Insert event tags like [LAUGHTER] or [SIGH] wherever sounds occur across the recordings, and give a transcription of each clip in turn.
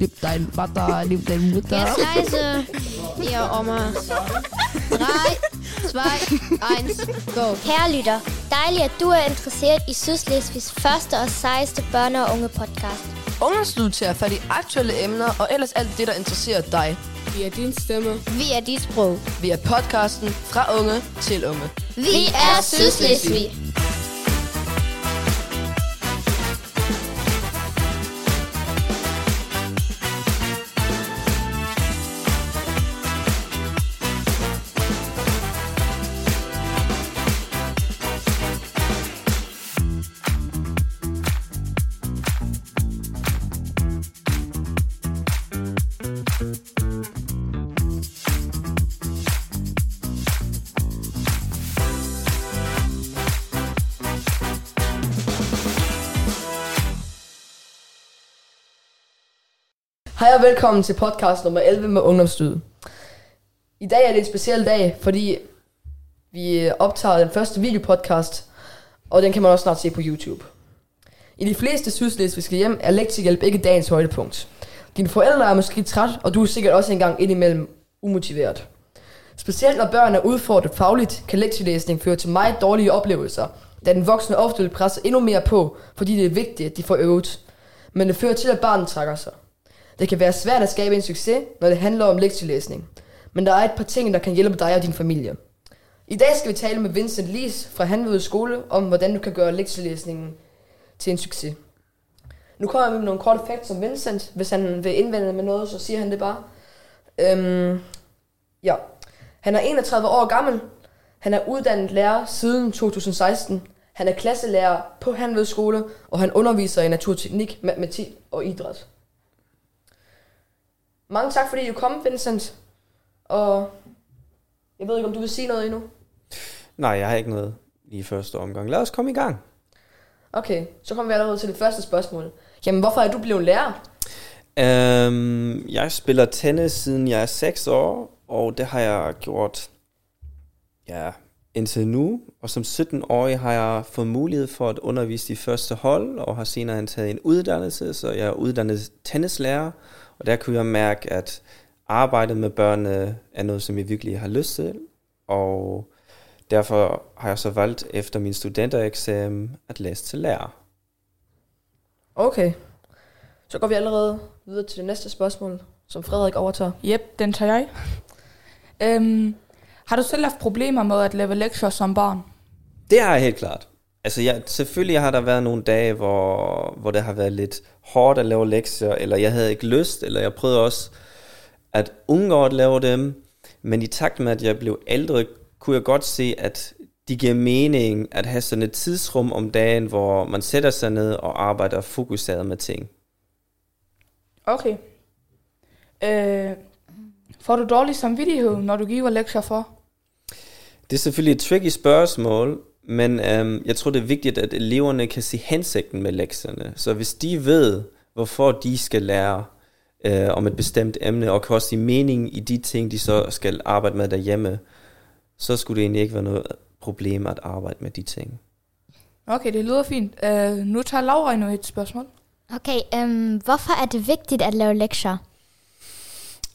Lieb dein Vater, lieb deine Mutter. Jetzt leise, ihr Oma. Drei, zwei, eins, go. Kære lytter, dejligt at du er interesseret i Sydslesvigs første og sejeste børne- og unge podcast. Ungdomslivet tager fat i aktuelle emner og ellers alt det, der interesserer dig. Vi er din stemme. Vi er dit sprog. Vi er podcasten fra unge til unge. Vi er Sydslesvig. Hej og velkommen til podcast nummer 11 med Ungdomsstød. I dag er det en speciel dag, fordi vi øh, optager den første videopodcast, og den kan man også snart se på YouTube. I de fleste sydslesvigske hjem er lektiehjælp ikke dagens højdepunkt. Dine forældre er måske træt, og du er sikkert også engang indimellem umotiveret. Specielt når børn er udfordret fagligt, kan lektielæsning føre til meget dårlige oplevelser, da den voksne ofte vil presse endnu mere på, fordi det er vigtigt, at de får øvet. Men det fører til, at barnet trækker sig. Det kan være svært at skabe en succes, når det handler om lektielæsning. Men der er et par ting, der kan hjælpe dig og din familie. I dag skal vi tale med Vincent Lis fra Hanved Skole om, hvordan du kan gøre lektielæsningen til en succes. Nu kommer jeg med nogle korte facts om Vincent. Hvis han vil indvende med noget, så siger han det bare. Øhm, ja. Han er 31 år gammel. Han er uddannet lærer siden 2016. Han er klasselærer på Hanved Skole, og han underviser i naturteknik, matematik og idræt. Mange tak, fordi du kom, Vincent. Og jeg ved ikke, om du vil sige noget endnu. Nej, jeg har ikke noget i første omgang. Lad os komme i gang. Okay, så kommer vi allerede til det første spørgsmål. Jamen, hvorfor er du blevet lærer? Um, jeg spiller tennis siden jeg er 6 år, og det har jeg gjort ja, indtil nu. Og som 17-årig har jeg fået mulighed for at undervise de første hold, og har senere taget en uddannelse, så jeg er uddannet tennislærer. Og der kunne jeg mærke, at arbejdet med børnene er noget, som jeg virkelig har lyst til. Og derfor har jeg så valgt efter min studentereksamen at læse til lærer. Okay. Så går vi allerede videre til det næste spørgsmål, som Frederik overtager. Jep, den tager jeg. Øhm, har du selv haft problemer med at lave lektier som barn? Det har jeg helt klart. Altså jeg, selvfølgelig har der været nogle dage, hvor, hvor det har været lidt hårdt at lave lektier, eller jeg havde ikke lyst, eller jeg prøvede også at undgå at lave dem. Men i takt med, at jeg blev ældre, kunne jeg godt se, at det giver mening at have sådan et tidsrum om dagen, hvor man sætter sig ned og arbejder fokuseret med ting. Okay. Øh, får du dårlig samvittighed, når du giver lektier for? Det er selvfølgelig et tricky spørgsmål, men øhm, jeg tror, det er vigtigt, at eleverne kan se hensigten med lektierne. Så hvis de ved, hvorfor de skal lære øh, om et bestemt emne, og kan også se mening i de ting, de så skal arbejde med derhjemme, så skulle det egentlig ikke være noget problem at arbejde med de ting. Okay, det lyder fint. Uh, nu tager Laura endnu et spørgsmål. Okay, øhm, hvorfor er det vigtigt at lave lektier?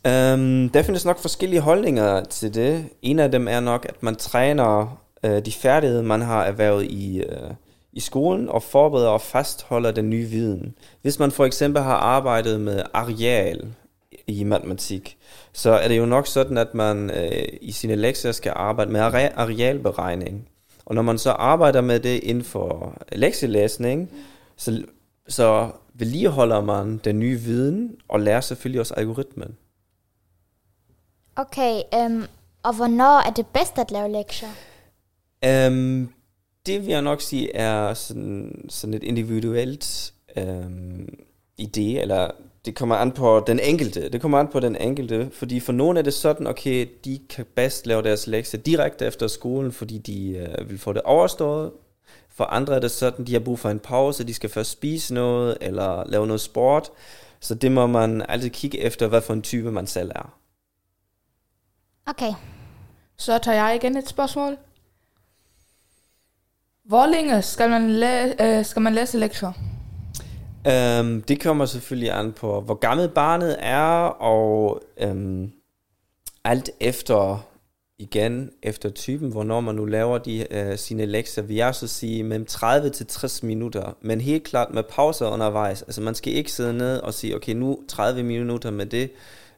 Um, der findes nok forskellige holdninger til det. En af dem er nok, at man træner øh, de færdigheder, man har erhvervet i, øh, i skolen, og forbereder og fastholder den nye viden. Hvis man for eksempel har arbejdet med areal i matematik, så er det jo nok sådan, at man øh, i sine lektier skal arbejde med are- arealberegning. Og når man så arbejder med det inden for lektielæsning, så, så vedligeholder man den nye viden, og lærer selvfølgelig også algoritmen. Okay, øhm, og hvornår er det bedst at lave lektier? Um, det vil jeg nok sige er sådan, sådan et individuelt um, idé, eller det kommer an på den enkelte. Det kommer an på den enkelte, fordi for nogle er det sådan, okay, de kan bedst lave deres lektier direkte efter skolen, fordi de uh, vil få det overstået. For andre er det sådan, de har brug for en pause, de skal først spise noget, eller lave noget sport. Så det må man altid kigge efter, hvad for en type man selv er. Okay. Så tager jeg igen et spørgsmål. Hvor længe skal man, læ- øh, skal man læse lektier? Øhm, det kommer selvfølgelig an på, hvor gammel barnet er, og øhm, alt efter, igen, efter typen, hvornår man nu laver de, øh, sine lektier, vil jeg så sige mellem 30 til 60 minutter, men helt klart med pauser undervejs. Altså man skal ikke sidde ned og sige, okay, nu 30 minutter med det,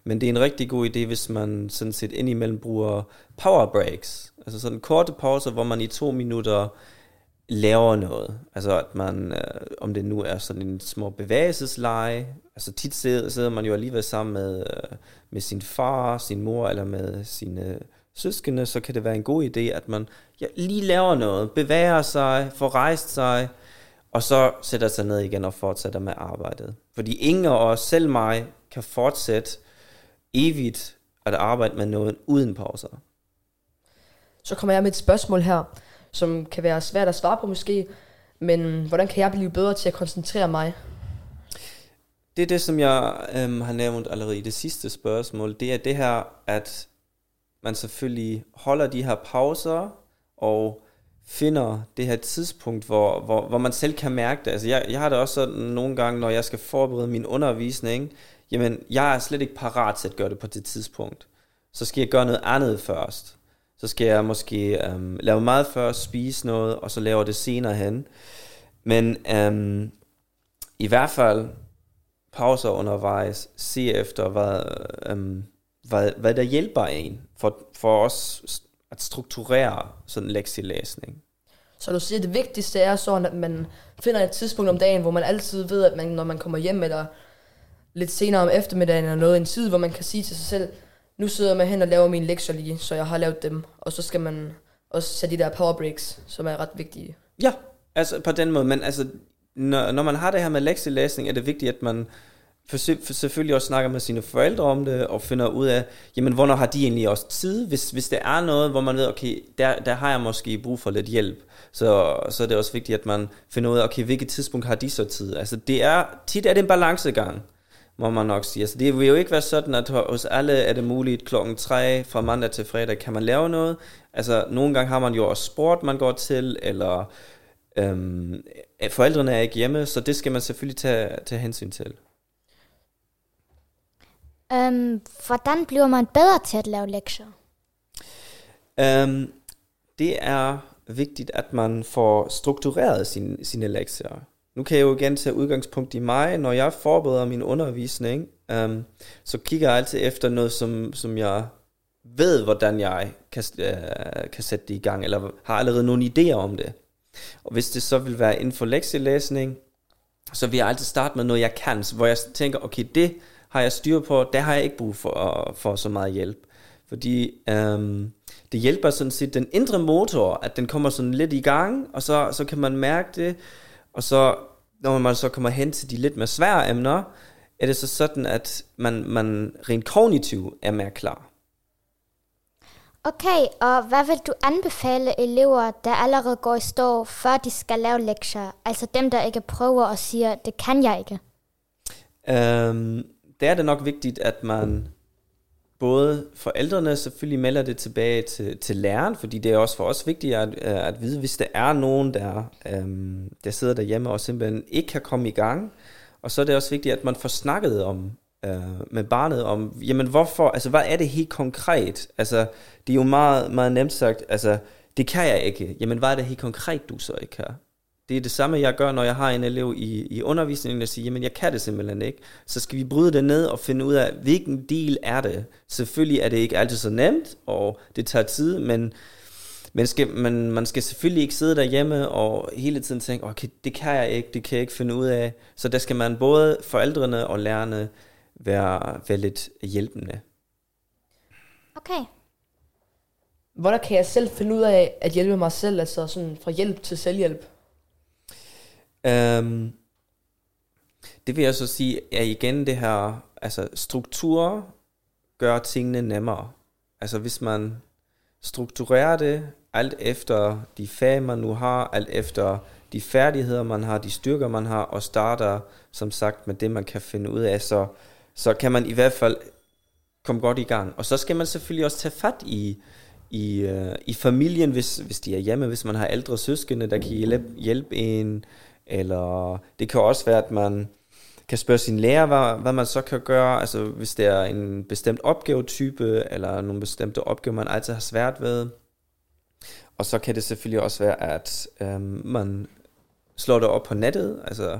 men det er en rigtig god idé, hvis man sådan set indimellem bruger power breaks, altså sådan korte pauser, hvor man i to minutter laver noget. Altså at man, øh, om det nu er sådan en små bevægelsesleje, altså tit sidder, sidder man jo alligevel sammen med, øh, med sin far, sin mor eller med sine øh, søskende, så kan det være en god idé, at man ja, lige laver noget, bevæger sig, får rejst sig, og så sætter sig ned igen og fortsætter med arbejdet. Fordi ingen af os, selv mig, kan fortsætte evigt at arbejde med noget uden pauser. Så kommer jeg med et spørgsmål her, som kan være svært at svare på måske, men hvordan kan jeg blive bedre til at koncentrere mig? Det er det, som jeg øhm, har nævnt allerede i det sidste spørgsmål. Det er det her, at man selvfølgelig holder de her pauser og finder det her tidspunkt, hvor, hvor, hvor man selv kan mærke det. Altså jeg, jeg har det også sådan nogle gange, når jeg skal forberede min undervisning, jamen jeg er slet ikke parat til at gøre det på det tidspunkt. Så skal jeg gøre noget andet først. Så skal jeg måske øhm, lave meget før, spise noget, og så laver det senere hen. Men øhm, i hvert fald pauser undervejs, se efter, hvad, øhm, hvad, hvad der hjælper en for, for os at strukturere sådan en lektielæsning. Så du siger, at det vigtigste er sådan, at man finder et tidspunkt om dagen, hvor man altid ved, at man, når man kommer hjem eller lidt senere om eftermiddagen eller noget, en tid, hvor man kan sige til sig selv, nu sidder man hen og laver mine lektier lige, så jeg har lavet dem, og så skal man også sætte de der power breaks, som er ret vigtige. Ja, altså på den måde, men altså, når, når man har det her med lektielæsning, er det vigtigt, at man for, for selvfølgelig også snakker med sine forældre om det, og finder ud af, jamen, hvornår har de egentlig også tid? Hvis, hvis det er noget, hvor man ved, okay, der, der har jeg måske brug for lidt hjælp, så, så er det også vigtigt, at man finder ud af, okay, hvilket tidspunkt har de så tid? Altså, det er, tit er det en balancegang, må man nok sige. Altså, det vil jo ikke være sådan, at hos alle er det muligt klokken 3 fra mandag til fredag, kan man lave noget. Altså, nogle gange har man jo også sport, man går til, eller øhm, forældrene er ikke hjemme, så det skal man selvfølgelig tage, tage hensyn til. Øhm, hvordan bliver man bedre til at lave lektier? Um, det er vigtigt, at man får struktureret sin, sine lektier. Nu kan jeg jo igen tage udgangspunkt i mig. Når jeg forbereder min undervisning, um, så kigger jeg altid efter noget, som, som jeg ved, hvordan jeg kan, uh, kan sætte det i gang, eller har allerede nogle idéer om det. Og hvis det så vil være inden for lektielæsning, så vil jeg altid starte med noget, jeg kan, hvor jeg tænker, okay, det har jeg styr på, der har jeg ikke brug for, øh, for så meget hjælp. Fordi øhm, det hjælper sådan set den indre motor, at den kommer sådan lidt i gang, og så, så kan man mærke det, og så når man så kommer hen til de lidt mere svære emner, er det så sådan, at man, man rent kognitivt er mere klar. Okay, og hvad vil du anbefale elever, der allerede går i stå, før de skal lave lektier? Altså dem, der ikke prøver og siger, det kan jeg ikke. Øhm, der er det nok vigtigt, at man både forældrene selvfølgelig melder det tilbage til, til læreren, fordi det er også for os vigtigt at, øh, at vide, hvis der er nogen, der, øhm, der sidder derhjemme og simpelthen ikke kan komme i gang. Og så er det også vigtigt, at man får snakket om øh, med barnet om, jamen hvorfor, altså hvad er det helt konkret? Altså det er jo meget, meget nemt sagt, altså det kan jeg ikke. Jamen hvad er det helt konkret, du så ikke kan? Det er det samme, jeg gør, når jeg har en elev i, i undervisningen, og siger, jamen jeg kan det simpelthen ikke. Så skal vi bryde det ned og finde ud af, hvilken del er det. Selvfølgelig er det ikke altid så nemt, og det tager tid, men men skal, man, man skal selvfølgelig ikke sidde derhjemme og hele tiden tænke, okay, det kan jeg ikke, det kan jeg ikke finde ud af. Så der skal man både forældrene og lærerne være, være lidt hjælpende. Okay. Hvordan kan jeg selv finde ud af at hjælpe mig selv, altså sådan fra hjælp til selvhjælp? Um, det vil jeg så sige, er igen det her, altså struktur gør tingene nemmere. Altså hvis man strukturerer det alt efter de fag, man nu har, alt efter de færdigheder, man har, de styrker, man har, og starter, som sagt, med det, man kan finde ud af, så, så kan man i hvert fald komme godt i gang. Og så skal man selvfølgelig også tage fat i, i, øh, i familien, hvis, hvis de er hjemme, hvis man har ældre søskende, der kan hjælpe, hjælpe en, eller det kan også være, at man kan spørge sin lærer, hvad, hvad man så kan gøre, altså hvis det er en bestemt opgavetype, eller nogle bestemte opgaver, man altid har svært ved. Og så kan det selvfølgelig også være, at øhm, man slår det op på nettet, altså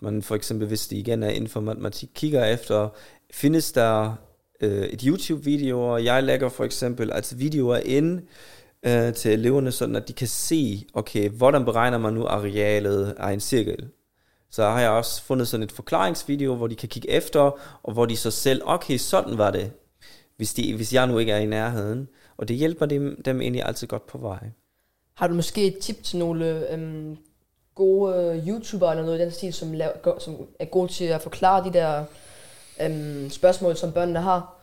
man for eksempel, hvis det igen er inden for matematik, kigger efter, findes der øh, et YouTube-video, og jeg lægger for eksempel altså videoer ind øh, til eleverne, sådan at de kan se, okay, hvordan beregner man nu arealet af en cirkel. Så har jeg også fundet sådan et forklaringsvideo, hvor de kan kigge efter, og hvor de så selv, okay, sådan var det, hvis, de, hvis jeg nu ikke er i nærheden. Og det hjælper dem, dem egentlig altid godt på vej. Har du måske et tip til nogle øhm, gode øh, YouTubere eller noget i den stil, som, laver, som er gode til at forklare de der øhm, spørgsmål, som børnene har?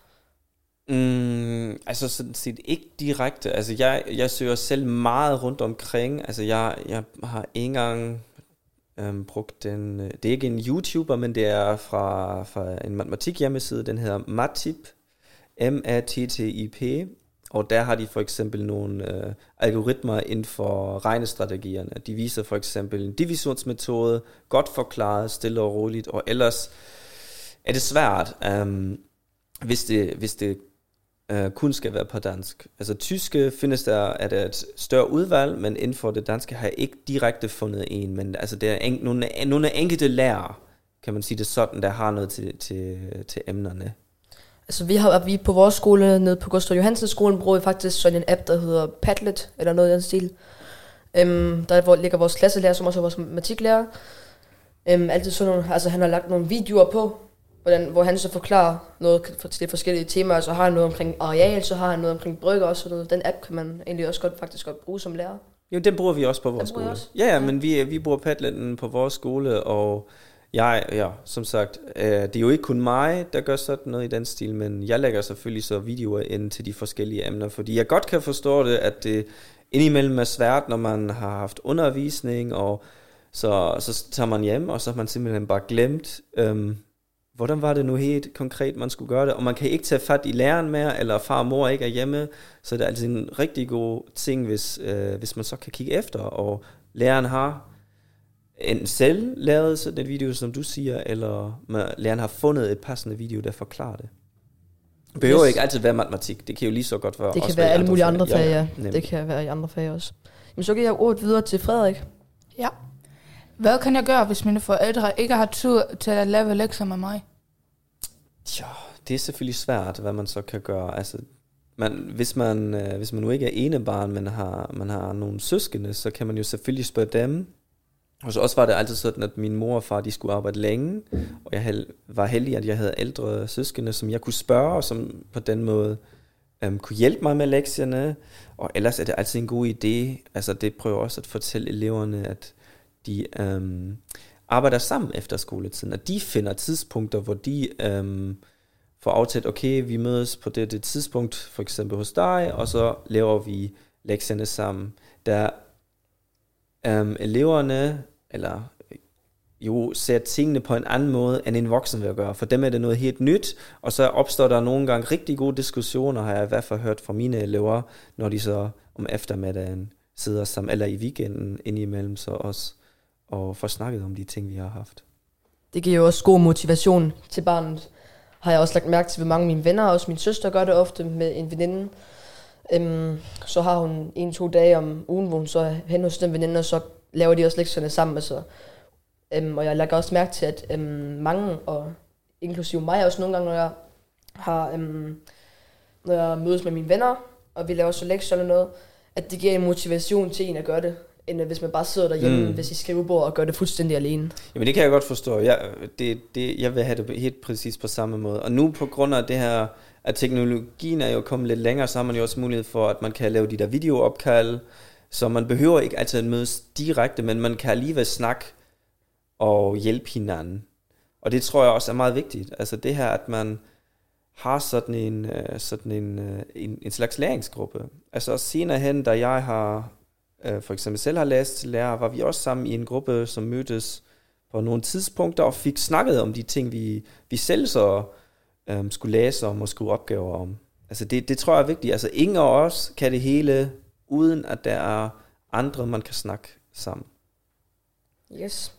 Mm, altså sådan set ikke direkte. Altså jeg, jeg søger selv meget rundt omkring. Altså jeg, jeg har ikke engang øhm, brugt den... Øh, det er ikke en YouTuber, men det er fra, fra en matematik hjemmeside. Den hedder Matip. M-A-T-T-I-P. Og der har de for eksempel nogle øh, algoritmer inden for regnestrategierne. De viser for eksempel en divisionsmetode, godt forklaret, stille og roligt, og ellers er det svært, um, hvis det, hvis det øh, kun skal være på dansk. Altså tyske findes der, er der et større udvalg, men inden for det danske har jeg ikke direkte fundet en, men altså der er en, nogle, nogle enkelte lærere, kan man sige det sådan, der har noget til, til, til emnerne. Altså vi har vi på vores skole, nede på Gustav Johansen skolen, bruger vi faktisk sådan en app, der hedder Padlet, eller noget i den stil. Øhm, der hvor ligger vores klasselærer, som også er vores matematiklærer. Øhm, altid sådan nogle, altså han har lagt nogle videoer på, hvordan, hvor han så forklarer noget til de forskellige temaer. Så har han noget omkring areal, så har han noget omkring brygger også. Noget. Den app kan man egentlig også godt, faktisk godt bruge som lærer. Jo, den bruger vi også på vores skole. også? Ja, ja, men vi, vi bruger Padleten på vores skole, og jeg, ja, som sagt, øh, det er jo ikke kun mig, der gør sådan noget i den stil, men jeg lægger selvfølgelig så videoer ind til de forskellige emner, fordi jeg godt kan forstå det, at det indimellem er svært, når man har haft undervisning, og så, så tager man hjem, og så har man simpelthen bare glemt, øhm, hvordan var det nu helt konkret, man skulle gøre det, og man kan ikke tage fat i læreren mere, eller far og mor ikke er hjemme, så det er altså en rigtig god ting, hvis, øh, hvis man så kan kigge efter, og læreren har enten selv lavet sådan et video, som du siger, eller man, læreren har fundet et passende video, der forklarer det. Det behøver Yes. ikke altid være matematik, det kan jo lige så godt være Det kan også være i alle mulige andre fag, ja. nemlig. Det kan være i andre fag også. Men så kan jeg ordet videre til Frederik. Ja. Hvad kan jeg gøre, hvis mine forældre ikke har tid til at lave lektier med mig? Ja, det er selvfølgelig svært, hvad man så kan gøre. Altså, man, hvis, man, øh, hvis man nu ikke er ene barn, men har, man har nogle søskende, så kan man jo selvfølgelig spørge dem. Og så også var det altid sådan, at min mor og far, de skulle arbejde længe, og jeg hel- var heldig, at jeg havde ældre søskende, som jeg kunne spørge, og som på den måde øhm, kunne hjælpe mig med lektierne. Og ellers er det altid en god idé. Altså det prøver også at fortælle eleverne, at de øhm, arbejder sammen efter skoletiden, og de finder tidspunkter, hvor de øhm, får aftalt, okay, vi mødes på det, det tidspunkt, for eksempel hos dig, og så laver vi lektierne sammen. Der øhm, eleverne, eller jo ser tingene på en anden måde, end en voksen vil gøre. For dem er det noget helt nyt, og så opstår der nogle gange rigtig gode diskussioner, har jeg i hvert fald hørt fra mine elever, når de så om eftermiddagen sidder sammen, eller i weekenden indimellem så også, og får snakket om de ting, vi har haft. Det giver jo også god motivation til barnet. Har jeg også lagt mærke til, hvor mange af mine venner, og også min søster gør det ofte med en veninde. Øhm, så har hun en-to dage om ugen, hvor hun så er hen hos den veninde, og så laver de også lektierne sammen. Altså. Øhm, og jeg lægger også mærke til, at øhm, mange, og inklusive mig også nogle gange, når jeg har øhm, når jeg mødes med mine venner, og vi laver så lektier eller noget, at det giver en motivation til en at gøre det, end hvis man bare sidder derhjemme Mm. ved sit skrivebord og gør det fuldstændig alene. Jamen det kan jeg godt forstå. Jeg, det, det, jeg vil have det helt præcis på samme måde. Og nu på grund af det her, at teknologien er jo kommet lidt længere, så har man jo også mulighed for, at man kan lave de der videoopkald, så man behøver ikke altid at mødes direkte, men man kan alligevel snakke og hjælpe hinanden. Og det tror jeg også er meget vigtigt. Altså det her, at man har sådan en, øh, sådan en, øh, en, en slags læringsgruppe. Altså senere hen, da jeg har øh, for eksempel selv har læst til lærer, var vi også sammen i en gruppe, som mødtes på nogle tidspunkter og fik snakket om de ting, vi, vi selv så øh, skulle læse om og skulle opgaver om. Altså det, det tror jeg er vigtigt. Altså ingen af os kan det hele, uden at der er andre, man kan snakke sammen. Yes.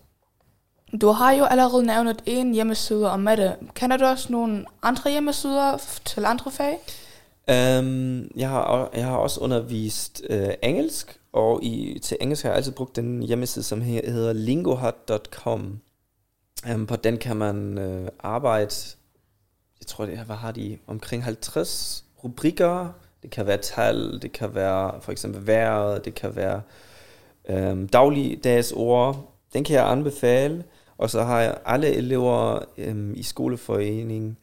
Du har jo allerede nævnt en hjemmeside om matte. Kender du også nogle andre hjemmesider til andre fag? Um, jeg, har, jeg har også undervist uh, engelsk, og i, til engelsk har jeg altid brugt den hjemmeside, som hedder lingohut.com. Um, øhm, på den kan man uh, arbejde, jeg tror, det er, hvad har de, omkring 50 rubrikker. Det kan være tal, det kan være for eksempel vejret, det kan være um, dagligdags ord. Den kan jeg anbefale. Og så har jeg alle elever um, i skoleforeningen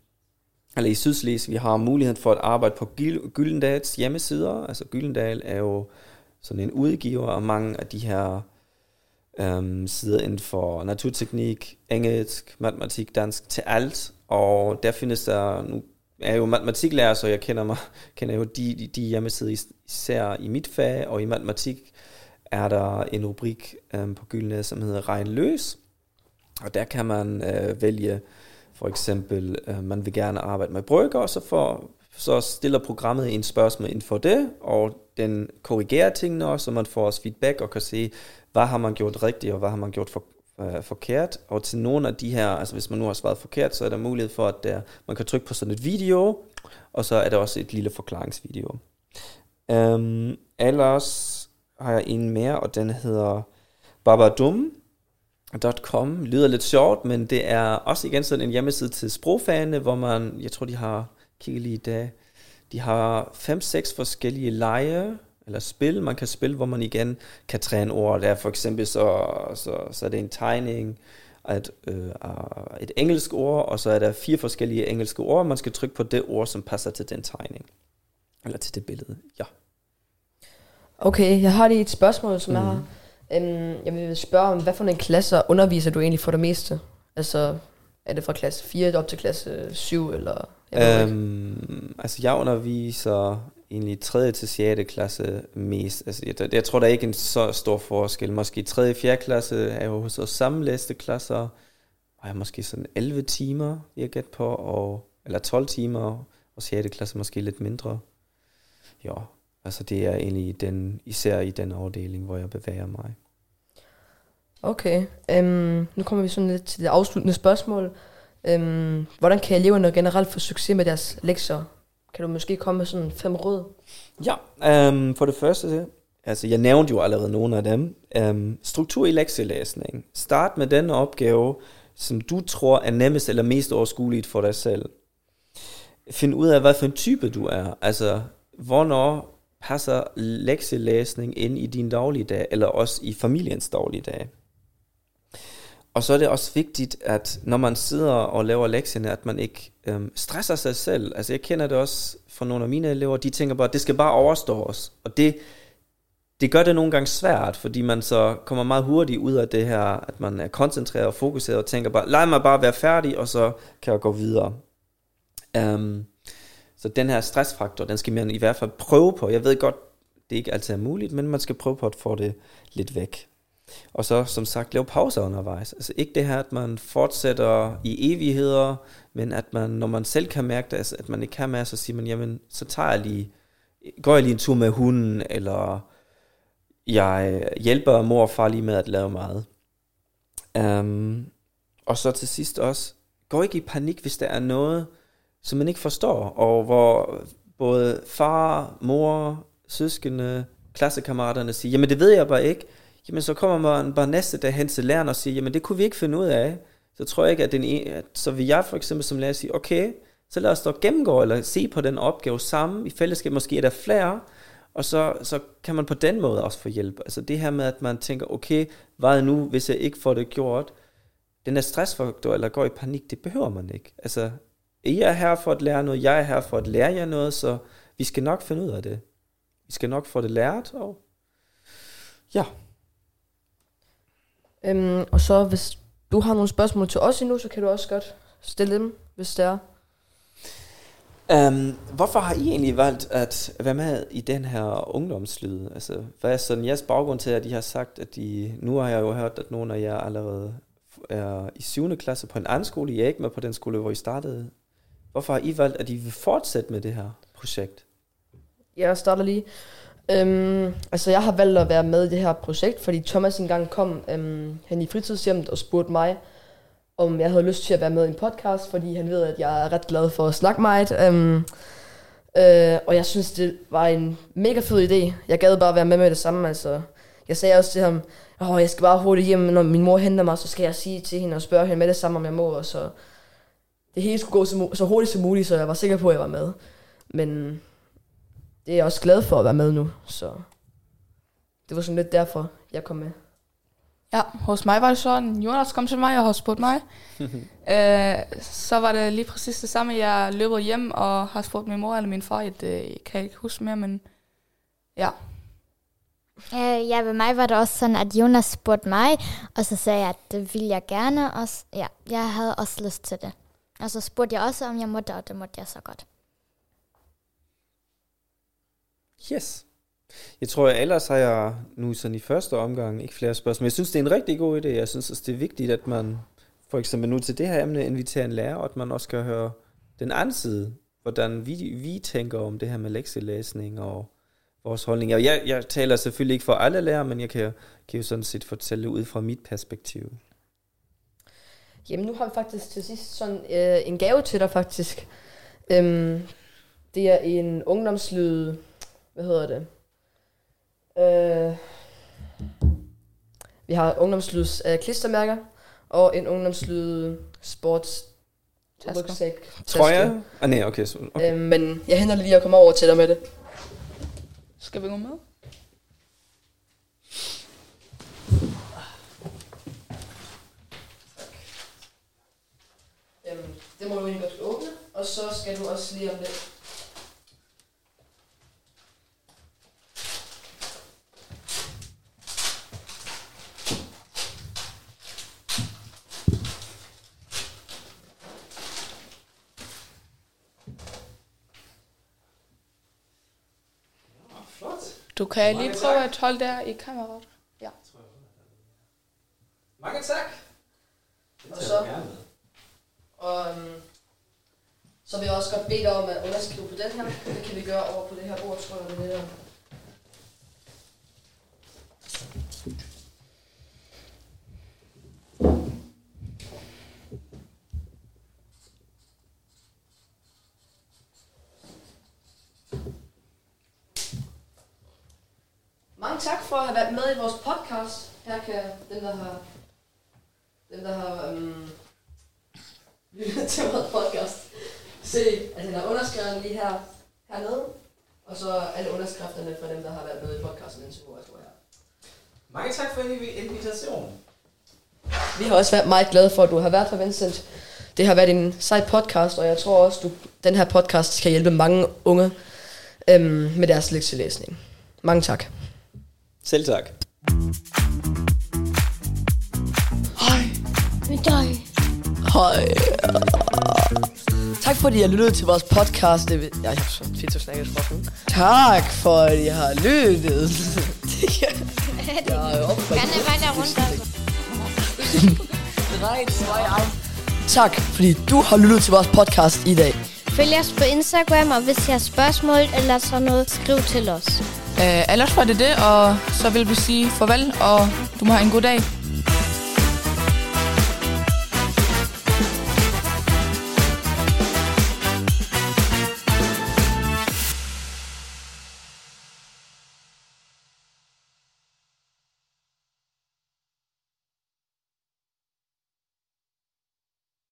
eller i Sydslesvig, vi har mulighed for at arbejde på Gyldendals hjemmesider. Altså Gyldendal er jo sådan en udgiver og mange af de her øhm, sider inden for naturteknik, engelsk, matematik, dansk, til alt. Og der findes der, nu er jeg jo matematiklærer, så jeg kender, mig, [LAUGHS] kender jo de, de, de hjemmesider især i mit fag, og i matematik er der en rubrik øhm, på Gyldne, som hedder Regn løs. Og der kan man øh, vælge for eksempel, øh, man vil gerne arbejde med brygger, og så, får, så stiller programmet en spørgsmål inden for det, og den korrigerer tingene også, så man får også feedback og kan se, hvad har man gjort rigtigt, og hvad har man gjort for, øh, forkert. Og til nogle af de her, altså hvis man nu har svaret forkert, så er der mulighed for, at der, man kan trykke på sådan et video, og så er der også et lille forklaringsvideo. Um, ellers har jeg en mere, og den hedder babadum.com. lyder lidt sjovt, men det er også igen sådan en hjemmeside til sprogfagene, hvor man, jeg tror de har, kigget lige i dag, de har fem-seks forskellige lege, eller spil, man kan spille, hvor man igen kan træne ord. Der er for eksempel så, så, så er det en tegning, et, øh, af et engelsk ord, og så er der fire forskellige engelske ord, man skal trykke på det ord, som passer til den tegning. Eller til det billede, ja. Okay, jeg har lige et spørgsmål, som mm. jeg har. Um, jeg vil spørge om, hvad for en klasser underviser du egentlig for det meste? Altså, er det fra klasse 4 op til klasse 7, eller... Jeg. Øhm, altså jeg underviser egentlig 3. til 6. klasse mest. Altså jeg, jeg tror der er ikke en så stor forskel. Måske 3. og 4. klasse er jo hos os sammenlæste klasser. Og jeg måske sådan 11 timer, vil jeg gætte på, og, eller 12 timer, og 6. klasse måske lidt mindre. Ja, altså det er egentlig den, især i den afdeling, hvor jeg bevæger mig. Okay, um, nu kommer vi sådan lidt til det afsluttende spørgsmål. Øhm, hvordan kan eleverne generelt få succes med deres lektier? Kan du måske komme med sådan fem råd? Ja, øhm, for det første, altså jeg nævnte jo allerede nogle af dem. Øhm, struktur i lektielæsning. Start med den opgave, som du tror er nemmest eller mest overskueligt for dig selv. Find ud af, hvad for en type du er. Altså, hvornår passer lektielæsning ind i din dagligdag, eller også i familiens dagligdag. Og så er det også vigtigt, at når man sidder og laver lektierne, at man ikke øhm, stresser sig selv. Altså jeg kender det også fra nogle af mine elever, de tænker bare, at det skal bare overstås. Og det, det gør det nogle gange svært, fordi man så kommer meget hurtigt ud af det her, at man er koncentreret og fokuseret og tænker bare, lad mig bare være færdig, og så kan jeg gå videre. Um, så den her stressfaktor, den skal man i hvert fald prøve på. Jeg ved godt, det ikke altid er muligt, men man skal prøve på at få det lidt væk. Og så som sagt lave pauser undervejs. Altså ikke det her, at man fortsætter i evigheder, men at man, når man selv kan mærke det, altså, at man ikke kan mere, så siger man, jamen så tager jeg lige, går jeg lige en tur med hunden, eller jeg hjælper mor og far lige med at lave meget. Um, øhm, og så til sidst også, gå ikke i panik, hvis der er noget, som man ikke forstår, og hvor både far, mor, søskende, klassekammeraterne siger, jamen det ved jeg bare ikke, jamen så kommer man bare næste dag hen til læreren og siger, jamen det kunne vi ikke finde ud af. Så tror jeg ikke, at, den ene, at så vil jeg for eksempel som lærer sige, okay, så lad os dog gennemgå eller se på den opgave sammen i fællesskab. Måske er der flere, og så, så kan man på den måde også få hjælp. Altså det her med, at man tænker, okay, hvad nu, hvis jeg ikke får det gjort? Den der stressfaktor, eller går i panik, det behøver man ikke. Altså, I er her for at lære noget, jeg er her for at lære jer noget, så vi skal nok finde ud af det. Vi skal nok få det lært, og ja. Um, og så hvis du har nogle spørgsmål til os endnu, så kan du også godt stille dem, hvis det er. Um, hvorfor har I egentlig valgt at være med i den her ungdomslyd? Altså, hvad er sådan jeres baggrund til, at I har sagt, at I, nu har jeg jo hørt, at nogle af jer allerede er i 7. klasse på en anden skole. I er ikke med på den skole, hvor I startede. Hvorfor har I valgt, at I vil fortsætte med det her projekt? Jeg starter lige. Øhm, altså, jeg har valgt at være med i det her projekt, fordi Thomas engang kom øhm, han i fritidshjemmet og spurgte mig, om jeg havde lyst til at være med i en podcast, fordi han ved, at jeg er ret glad for at snakke meget. Øhm, øh, og jeg synes, det var en mega fed idé. Jeg gad bare være med med det samme. Altså, jeg sagde også til ham, Åh, jeg skal bare hurtigt hjem, når min mor henter mig, så skal jeg sige til hende og spørge hende med det samme, om jeg må. Og så det hele skulle gå så, så hurtigt som muligt, så jeg var sikker på, at jeg var med. Men det er jeg også glad for at være med nu, så det var sådan lidt derfor, jeg kom med. Ja, hos mig var det sådan, Jonas kom til mig og har spurgt mig. [LAUGHS] øh, så var det lige præcis det samme. Jeg løber hjem og har spurgt min mor eller min far. Det kan jeg ikke huske mere, men ja. Øh, ja, ved mig var det også sådan, at Jonas spurgte mig, og så sagde jeg, at det ville jeg gerne. Og s- ja, jeg havde også lyst til det. Og så spurgte jeg også, om jeg måtte, og det måtte jeg så godt. Yes. Jeg tror, at ellers har jeg nu sådan i første omgang ikke flere spørgsmål. Jeg synes, det er en rigtig god idé. Jeg synes også, det er vigtigt, at man for eksempel nu til det her emne inviterer en lærer, og at man også kan høre den anden side, hvordan vi, vi tænker om det her med lektielæsning og vores holdninger. Jeg, jeg taler selvfølgelig ikke for alle lærere, men jeg kan, kan jo sådan set fortælle ud fra mit perspektiv. Jamen, nu har vi faktisk til sidst sådan øh, en gave til dig, faktisk. Øhm, det er en ungdomslyd... Hvad hedder det? Øh, vi har ungdomslyds øh, klistermærker, og en ungdomslyd sports rygsæk. Tror taske. jeg? Ah, nej, okay. Så, okay. Øhm, men jeg henter lige at komme over til dig med det. Skal vi gå med? Øhm, det må du egentlig godt åbne, og så skal du også lige om lidt. Kan lige prøve at holde der i kameraet. Ja. Mange tak. Og så, og, øhm, så vil jeg også godt bede dig om at underskrive på den her. Det kan vi gøre over på det her bord, tror jeg, det er tak for at have været med i vores podcast. Her kan dem, der har, dem, der har øhm, lyttet til vores podcast, se, at han har underskrevet lige her, hernede. Og så alle underskrifterne fra dem, der har været med i podcasten indtil nu, tror jeg. Mange tak for invitationen. Vi har også været meget glade for, at du har været her, Vincent. Det har været en sej podcast, og jeg tror også, du den her podcast kan hjælpe mange unge øhm, med deres lektielæsning. Mange tak. Selv tak. Med dig. Hej. Tak fordi I har lyttet til vores podcast. Det, jeg har så fedt at snakke sådan. Tak for at I har lyttet. [LAUGHS] [LAUGHS] jeg er oppe. Kan bare der rundt? [LAUGHS] Tak fordi du har lyttet til vores podcast i dag. Følg os på Instagram, og hvis I har spørgsmål eller sådan noget, skriv til os. Øh, ellers var det det, og så vil vi sige farvel, og du må have en god dag.